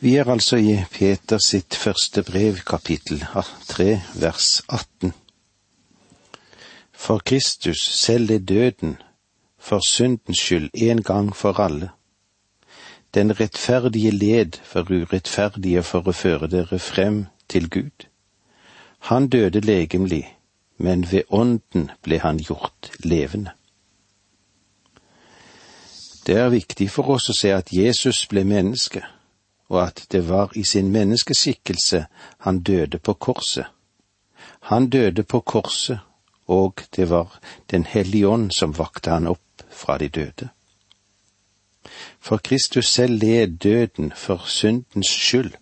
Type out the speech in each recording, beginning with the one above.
Vi er altså i Peter sitt første brev, kapittel 3, vers 18. For Kristus selv er døden, for syndens skyld en gang for alle. Den rettferdige led for urettferdige for å føre dere frem til Gud. Han døde legemlig, men ved ånden ble han gjort levende. Det er viktig for oss å se at Jesus ble menneske og at det var i sin menneskeskikkelse han døde på korset. Han døde på korset, og det var Den hellige ånd som vakte han opp fra de døde. For Kristus selv led døden for syndens skyld.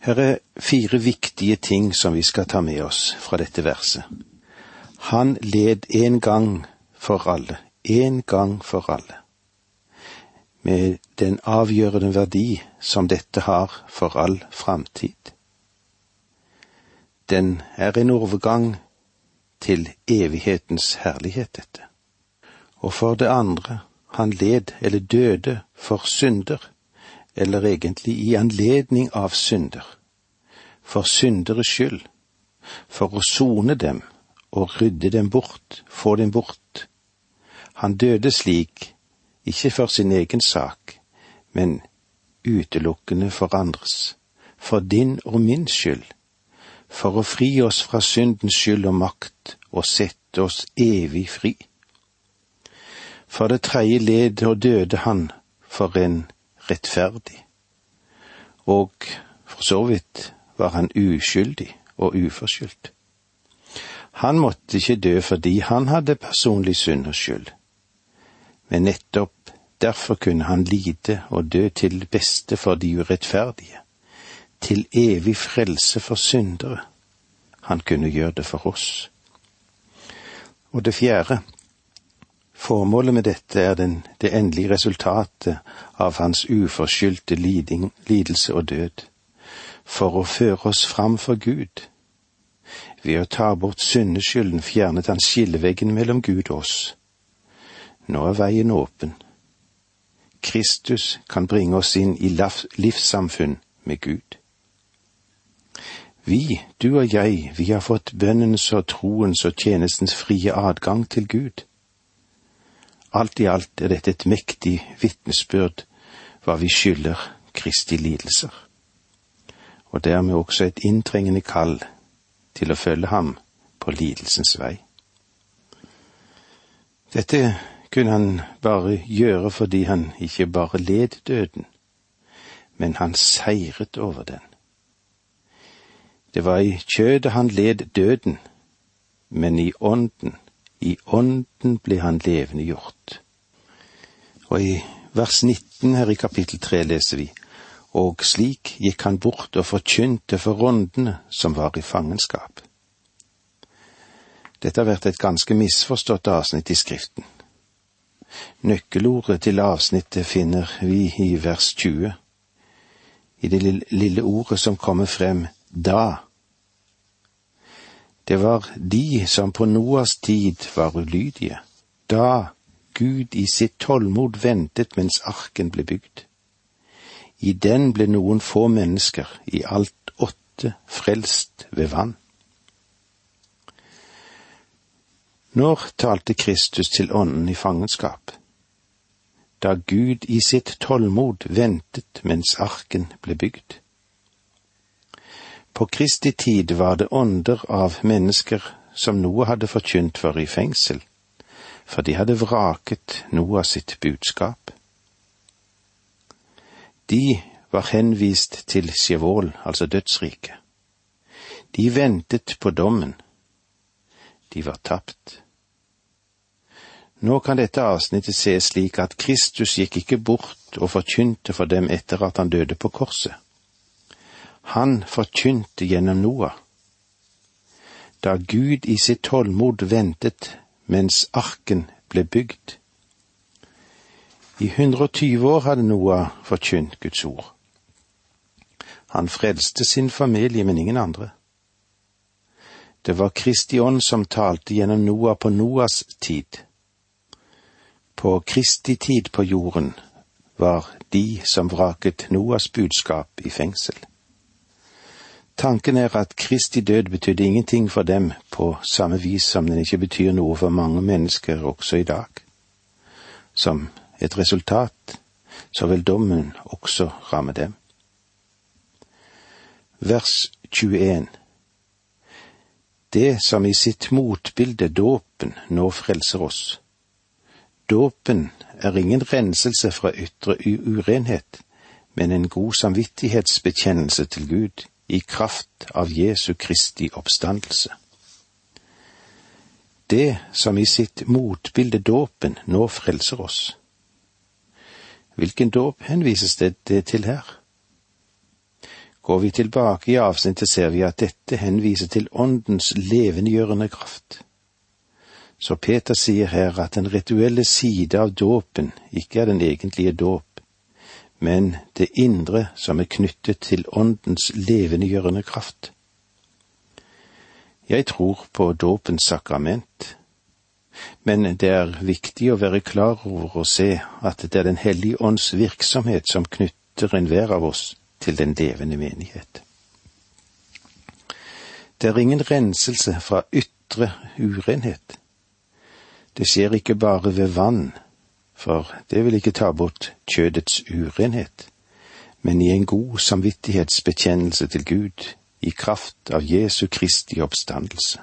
Her er fire viktige ting som vi skal ta med oss fra dette verset. Han led en gang for alle, en gang for alle med den avgjørende verdi som dette har for all framtid. Den er en overgang til evighetens herlighet, dette. Og for det andre, han led eller døde for synder, eller egentlig i anledning av synder, for synderes skyld, for å sone dem og rydde dem bort, få dem bort. Han døde slik ikke for sin egen sak, men utelukkende for andres, for din og min skyld, for å fri oss fra syndens skyld og makt og sette oss evig fri. For det tredje led og døde han for en rettferdig, og for så vidt var han uskyldig og uforskyldt. Han måtte ikke dø fordi han hadde personlig synd og skyld, men nettopp derfor kunne han lide og dø til beste for de urettferdige, til evig frelse for syndere. Han kunne gjøre det for oss. Og det fjerde, formålet med dette er den, det endelige resultatet av hans uforskyldte liding, lidelse og død, for å føre oss fram for Gud. Ved å ta bort syndeskylden fjernet han skilleveggen mellom Gud og oss nå er veien åpen. Kristus kan bringe oss inn i livssamfunn med Gud. Vi, du og jeg, vi har fått bønnens og troens og tjenestens frie adgang til Gud. Alt i alt er dette et mektig vitnesbyrd hva vi skylder Kristi lidelser, og dermed også et inntrengende kall til å følge ham på lidelsens vei. Dette kunne han bare gjøre fordi han ikke bare led døden, men han seiret over den. Det var i kjødet han led døden, men i ånden, i ånden ble han levende gjort. Og i vers 19 her i kapittel 3 leser vi, og slik gikk han bort og forkynte for åndene som var i fangenskap. Dette har vært et ganske misforstått avsnitt i Skriften. Nøkkelordet til avsnittet finner vi i vers 20, i det lille ordet som kommer frem da. Det var de som på Noas tid var ulydige, da Gud i sitt tålmod ventet mens arken ble bygd. I den ble noen få mennesker, i alt åtte, frelst ved vann. Når talte Kristus til ånden i fangenskap? Da Gud i sitt tålmod ventet mens arken ble bygd. På Kristi tid var det ånder av mennesker som Noah hadde forkynt for i fengsel, for de hadde vraket Noah sitt budskap. De var henvist til Sjevål, altså dødsriket. De ventet på dommen de var tapt. Nå kan dette avsnittet ses slik at Kristus gikk ikke bort og forkynte for dem etter at han døde på korset. Han forkynte gjennom Noah. Da Gud i sitt tålmod ventet mens arken ble bygd. I 120 år hadde Noah forkynt Guds ord. Han frelste sin familie, men ingen andre. Det var Kristi ånd som talte gjennom Noah på Noas tid. På Kristi tid på jorden var de som vraket Noas budskap i fengsel. Tanken er at Kristi død betydde ingenting for dem på samme vis som den ikke betyr noe for mange mennesker også i dag. Som et resultat så vil dommen også ramme dem. Vers 21 Det som i sitt motbilde dåpen nå frelser oss. Dåpen er ingen renselse fra ytre urenhet, men en god samvittighetsbekjennelse til Gud i kraft av Jesu Kristi oppstandelse. Det som i sitt motbilde dåpen nå frelser oss. Hvilken dåp henvises det til her? Går vi tilbake i avsnittet, ser vi at dette henviser til Åndens levendegjørende kraft. Så Peter sier her at den rituelle side av dåpen ikke er den egentlige dåp, men det indre som er knyttet til Åndens levendegjørende kraft. Jeg tror på dåpens sakrament, men det er viktig å være klar over å se at det er Den hellige ånds virksomhet som knytter enhver av oss til den levende menighet. Det er ingen renselse fra ytre urenhet. Det skjer ikke bare ved vann, for det vil ikke ta bort kjødets urenhet, men i en god samvittighetsbekjennelse til Gud i kraft av Jesu Kristi oppstandelse.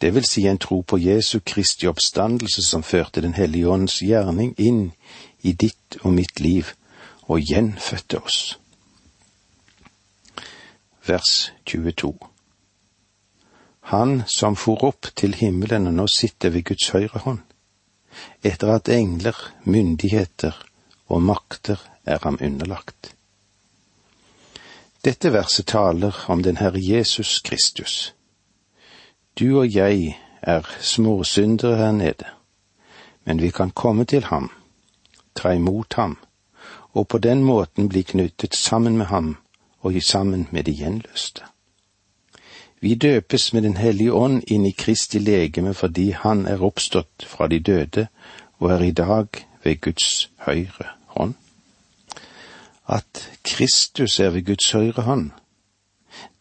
Det vil si en tro på Jesu Kristi oppstandelse som førte Den hellige ånds gjerning inn i ditt og mitt liv og gjenfødte oss. Vers 22 Han som for opp til himmelen og nå sitter ved Guds høyre hånd, etter at engler, myndigheter og makter er ham underlagt. Dette verset taler om den Herre Jesus Kristus. Du og jeg er småsyndere her nede, men vi kan komme til ham, ta imot ham, og på den måten bli knyttet sammen med ham og sammen med de gjenløste. Vi døpes med Den hellige ånd inn i Kristi legeme fordi Han er oppstått fra de døde og er i dag ved Guds høyre hånd. At Kristus er ved Guds høyre hånd,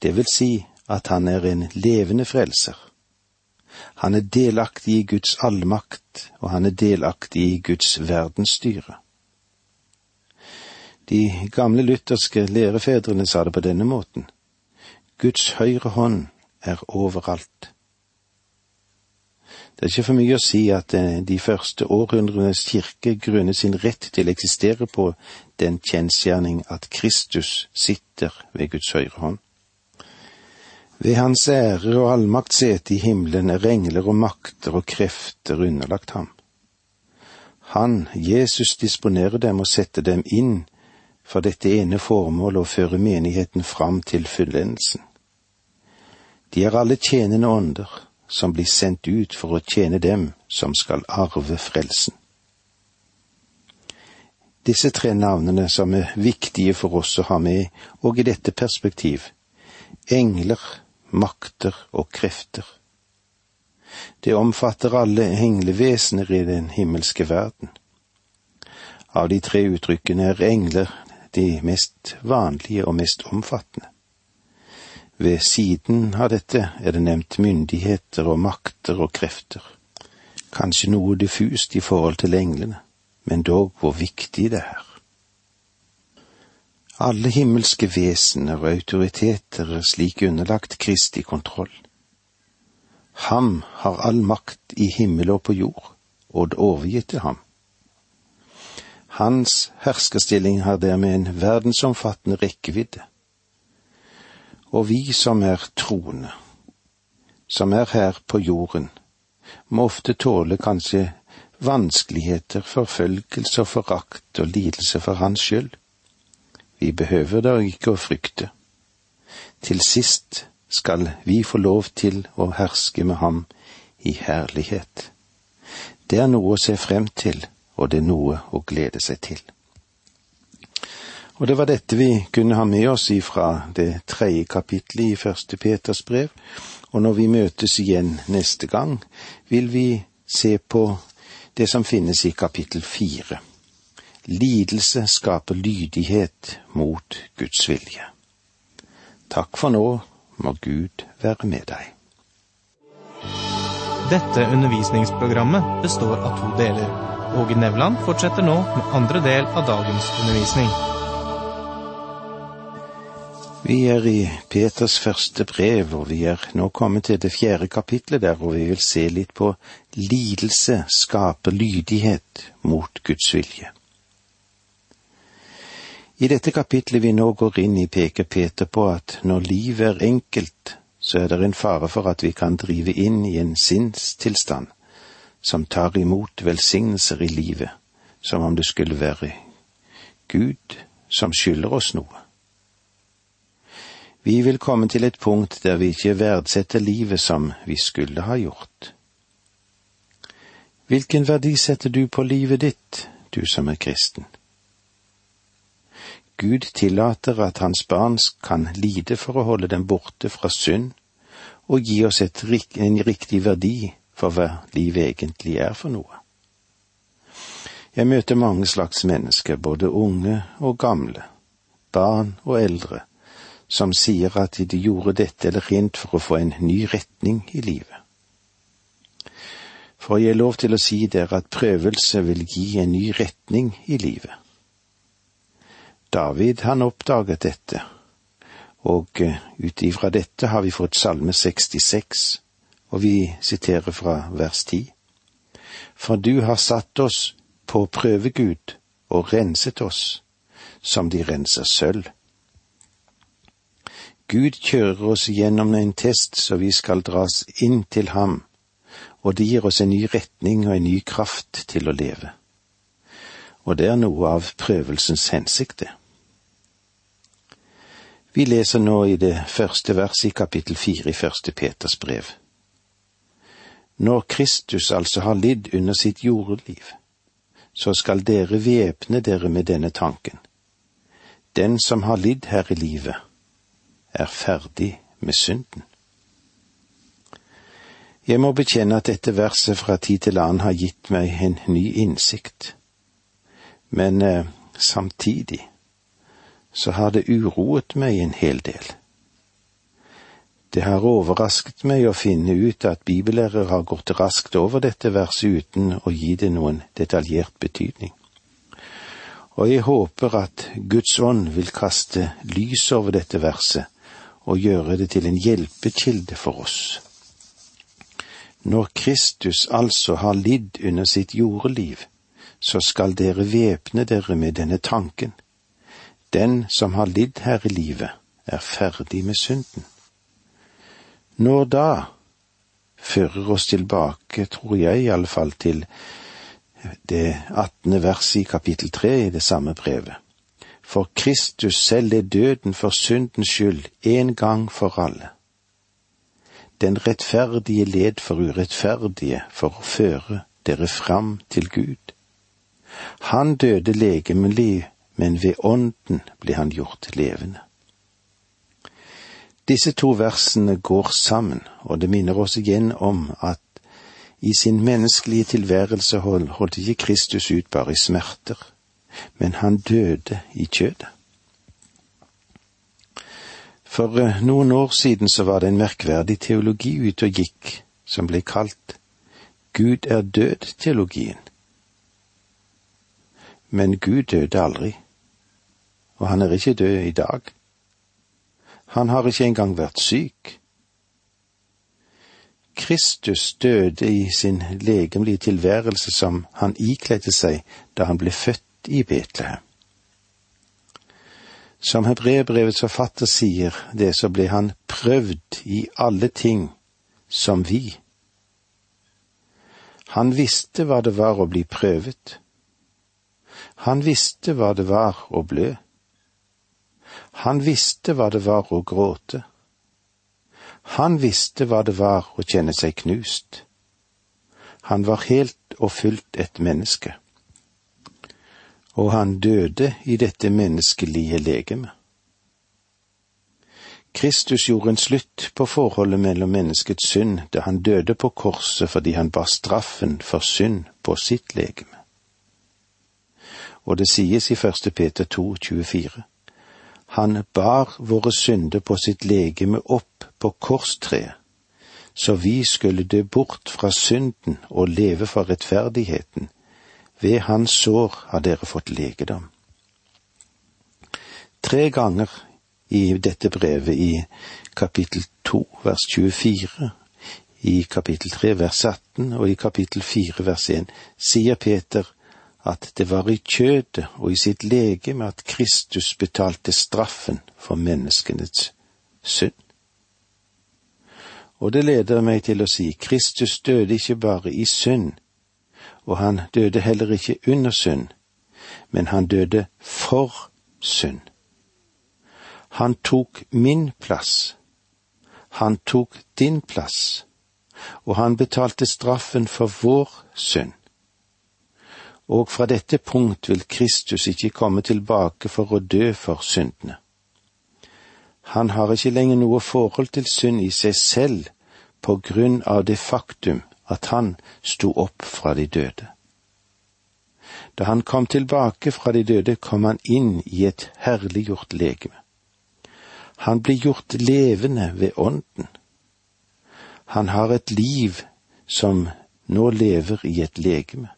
det vil si at han er en levende frelser. Han er delaktig i Guds allmakt, og han er delaktig i Guds verdensstyre. De gamle lutherske lærefedrene sa det på denne måten. Guds høyre hånd er overalt. Det er ikke for mye å si at eh, de første århundrenes kirke grunnet sin rett til å eksistere på den kjensgjerning at Kristus sitter ved Guds høyre hånd. Ved hans ære og allmakt sete i himmelen er engler og makter og krefter underlagt ham. Han, Jesus, disponerer dem og setter dem inn for dette ene formålet å føre menigheten fram til fullendelsen. De er alle tjenende ånder som blir sendt ut for å tjene dem som skal arve frelsen. Disse tre navnene som er viktige for oss å ha med, og i dette perspektiv, engler, makter og krefter. Det omfatter alle englevesener i den himmelske verden. Av de tre uttrykkene er engler de mest vanlige og mest omfattende. Ved siden av dette er det nevnt myndigheter og makter og krefter. Kanskje noe diffust i forhold til englene, men dog hvor viktig det er. Alle himmelske vesener og autoriteter er slik underlagt Kristi kontroll. Ham har all makt i himmel og på jord, og det overgitt til ham. Hans herskerstilling har dermed en verdensomfattende rekkevidde. Og vi som er troende, som er her på jorden, må ofte tåle kanskje vanskeligheter, forfølgelse og forakt og lidelse for hans skyld. Vi behøver da ikke å frykte. Til sist skal vi få lov til å herske med ham i herlighet. Det er noe å se frem til og det er noe å glede seg til. Og det var dette vi kunne ha med oss ifra det tredje kapittelet i første Peters brev, og når vi møtes igjen neste gang, vil vi se på det som finnes i kapittel fire. lidelse skaper lydighet mot Guds vilje. Takk for nå, må Gud være med deg. Dette undervisningsprogrammet består av to deler. Åge Nevland fortsetter nå med andre del av dagens undervisning. Vi er i Peters første brev, og vi er nå kommet til det fjerde kapitlet der, hvor vi vil se litt på lidelse skaper lydighet mot Guds vilje. I dette kapitlet vi nå går inn i, peker Peter på at når livet er enkelt, så er det en fare for at vi kan drive inn i en sinnstilstand som tar imot velsignelser i livet, som om det skulle være Gud som skylder oss noe. Vi vil komme til et punkt der vi ikke verdsetter livet som vi skulle ha gjort. Hvilken verdi setter du på livet ditt, du som er kristen? Gud tillater at hans barn kan lide for å holde dem borte fra synd og gi oss et, en riktig verdi for hva livet egentlig er for noe. Jeg møter mange slags mennesker, både unge og gamle, barn og eldre, som sier at de gjorde dette eller rent for å få en ny retning i livet. For jeg er lov til å si dere at prøvelse vil gi en ny retning i livet. David han oppdaget dette, og eh, ut ifra dette har vi fått Salme 66, og vi siterer fra vers 10. For du har satt oss på prøve, Gud, og renset oss, som de renser sølv. Gud kjører oss gjennom en test så vi skal dras inn til ham, og det gir oss en ny retning og en ny kraft til å leve. Og det er noe av prøvelsens hensikte. Vi leser nå i det første verset i kapittel fire i første Peters brev. Når Kristus altså har lidd under sitt jordeliv, så skal dere væpne dere med denne tanken. Den som har lidd her i livet, er ferdig med synden. Jeg må bekjenne at dette verset fra tid til annen har gitt meg en ny innsikt, men eh, samtidig så har det uroet meg en hel del. Det har overrasket meg å finne ut at bibellærere har gått raskt over dette verset uten å gi det noen detaljert betydning. Og jeg håper at Guds ånd vil kaste lys over dette verset og gjøre det til en hjelpekilde for oss. Når Kristus altså har lidd under sitt jordeliv, så skal dere væpne dere med denne tanken. Den som har lidd her i livet, er ferdig med synden. Når da fører oss tilbake, tror jeg i alle fall, til det attende verset i kapittel tre i det samme brevet for Kristus selv er døden for syndens skyld en gang for alle. Den rettferdige led for urettferdige for å føre dere fram til Gud. Han døde legemlig, men ved ånden ble han gjort levende. Disse to versene går sammen, og det minner oss igjen om at i sin menneskelige tilværelse holdt ikke Kristus ut bare i smerter men han døde i kjødet. For eh, noen år siden så var det en merkverdig teologi ute og gikk som ble kalt Gud er død-teologien. Men Gud døde aldri, og han er ikke død i dag. Han har ikke engang vært syk. Kristus døde i sin legemlige tilværelse som han ikledde seg da han ble født i Betlehem. Som hebreerbrevets forfatter sier det, så ble han prøvd i alle ting som vi. Han visste hva det var å bli prøvet. Han visste hva det var å blø. Han visste hva det var å gråte. Han visste hva det var å kjenne seg knust. Han var helt og fullt et menneske og han døde i dette menneskelige legeme. Kristus gjorde en slutt på forholdet mellom menneskets synd da han døde på korset fordi han bar straffen for synd på sitt legeme. og det sies i første Peter 2, 24. Han bar våre synder på sitt legeme opp på korstreet, så vi skulle dø bort fra synden og leve for rettferdigheten. Ved hans sår har dere fått legedom. Tre ganger i dette brevet, i kapittel to vers 24, i kapittel tre vers 18 og i kapittel fire vers 1, sier Peter at det var i kjødet og i sitt legeme at Kristus betalte straffen for menneskenes synd. Og det leder meg til å si Kristus døde ikke bare i synd, og han døde heller ikke under synd, men han døde for synd. Han tok min plass, han tok din plass, og han betalte straffen for vår synd og fra dette punkt vil Kristus ikke komme tilbake for å dø for syndene. Han har ikke lenger noe forhold til synd i seg selv på grunn av det faktum at han sto opp fra de døde. Da han kom tilbake fra de døde, kom han inn i et herliggjort legeme. Han blir gjort levende ved Ånden. Han har et liv som nå lever i et legeme.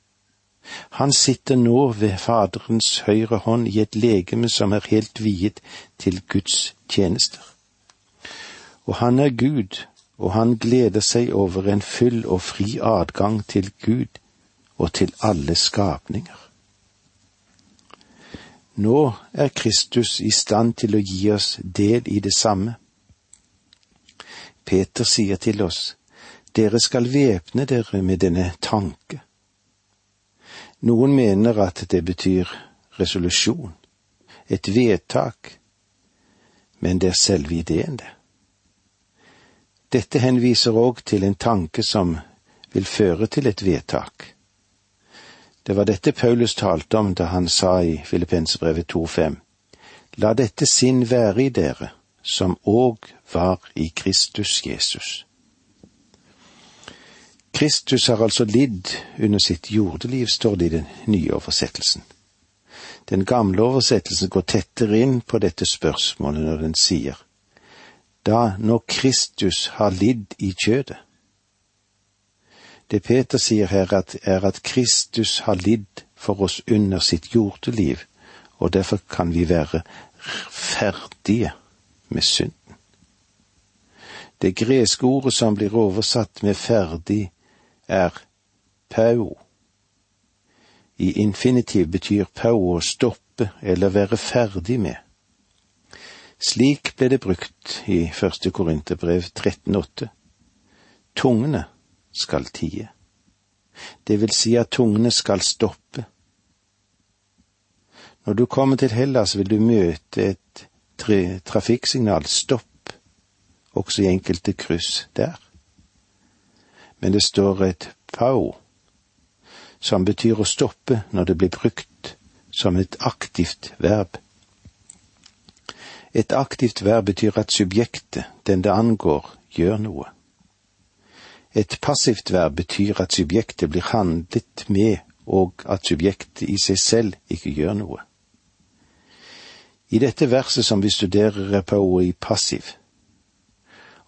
Han sitter nå ved Faderens høyre hånd i et legeme som er helt viet til Guds tjenester. Og han er Gud, og han gleder seg over en full og fri adgang til Gud og til alle skapninger. Nå er Kristus i stand til å gi oss del i det samme. Peter sier til oss, dere skal væpne dere med denne tanke. Noen mener at det betyr resolusjon, et vedtak, men det er selve ideen, det. Dette henviser òg til en tanke som vil føre til et vedtak. Det var dette Paulus talte om da han sa i Filippensebrevet 2,5, La dette sinn være i dere, som òg var i Kristus Jesus. Kristus har altså lidd under sitt jordeliv, står det i den nye oversettelsen. Den gamle oversettelsen går tettere inn på dette spørsmålet når den sier da når Kristus har lidd i kjødet. Det Peter sier her, er at Kristus har lidd for oss under sitt jordeliv, og derfor kan vi være ferdige med synden. Det greske ordet som blir oversatt med ferdig, er pau. I infinitiv betyr pau å stoppe eller være ferdig med. Slik ble det brukt i første Korinterbrev 13,8. Tungene skal tie. Det vil si at tungene skal stoppe. Når du kommer til Hellas, vil du møte et trafikksignal stopp, også i enkelte kryss der men det står et pau, som betyr å stoppe når det blir brukt som et aktivt verb. Et aktivt verb betyr at subjektet, den det angår, gjør noe. Et passivt verb betyr at subjektet blir handlet med, og at subjektet i seg selv ikke gjør noe. I dette verset som vi studerer, er pauet i passiv,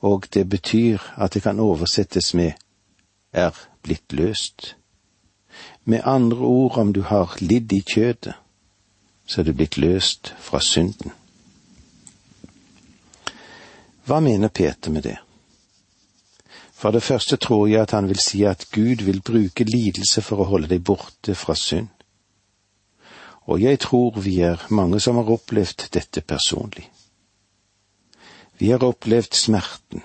og det betyr at det kan oversettes med er blitt løst. Med andre ord, om du har lidd i kjødet, så er du blitt løst fra synden. Hva mener Peter med det? For det første tror jeg at han vil si at Gud vil bruke lidelse for å holde deg borte fra synd. Og jeg tror vi er mange som har opplevd dette personlig. Vi har opplevd smerten,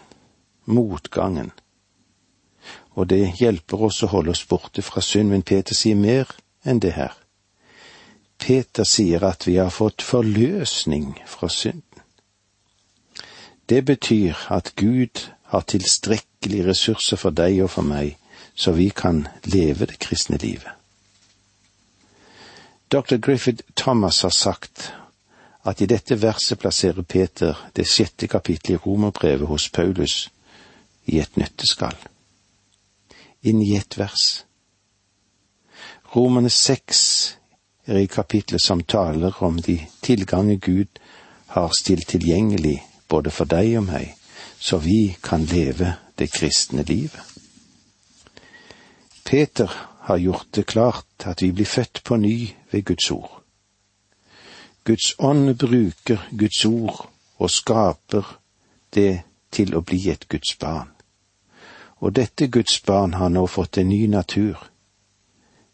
motgangen, og det hjelper oss å holde oss borte fra synd, men Peter sier mer enn det her. Peter sier at vi har fått forløsning fra synden. Det betyr at Gud har tilstrekkelige ressurser for deg og for meg, så vi kan leve det kristne livet. Dr. Griffith Thomas har sagt at i dette verset plasserer Peter det sjette kapittelet i romerbrevet hos Paulus i et nytteskall inn i et vers. Romerne seks er i kapitlet som taler om de tilganger Gud har stilt tilgjengelig både for deg og meg, så vi kan leve det kristne livet. Peter har gjort det klart at vi blir født på ny ved Guds ord. Guds ånd bruker Guds ord og skaper det til å bli et Guds barn. Og dette Guds barn har nå fått en ny natur,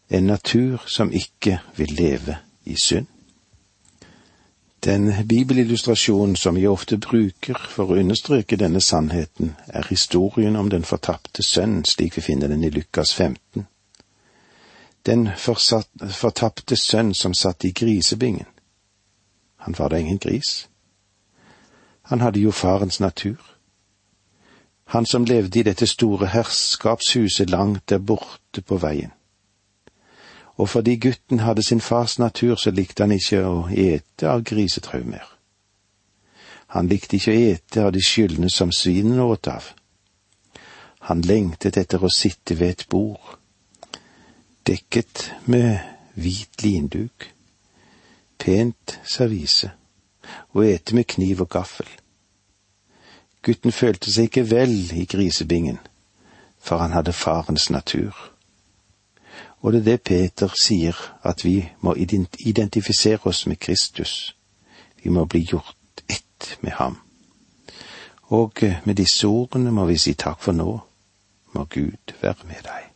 en natur som ikke vil leve i synd. Den bibelillustrasjonen som vi ofte bruker for å understreke denne sannheten, er historien om den fortapte sønnen, slik vi finner den i Lukas 15. Den fortapte sønn som satt i grisebingen. Han var da ingen gris. Han hadde jo farens natur. Han som levde i dette store herskapshuset langt der borte på veien. Og fordi gutten hadde sin fars natur, så likte han ikke å ete av grisetrau mer. Han likte ikke å ete av de skyldne som svinene åt av. Han lengtet etter å sitte ved et bord, dekket med hvit linduk, pent servise, og ete med kniv og gaffel. Gutten følte seg ikke vel i grisebingen, for han hadde farens natur. Og det er det Peter sier, at vi må identifisere oss med Kristus. Vi må bli gjort ett med ham. Og med disse ordene må vi si takk for nå. Må Gud være med deg.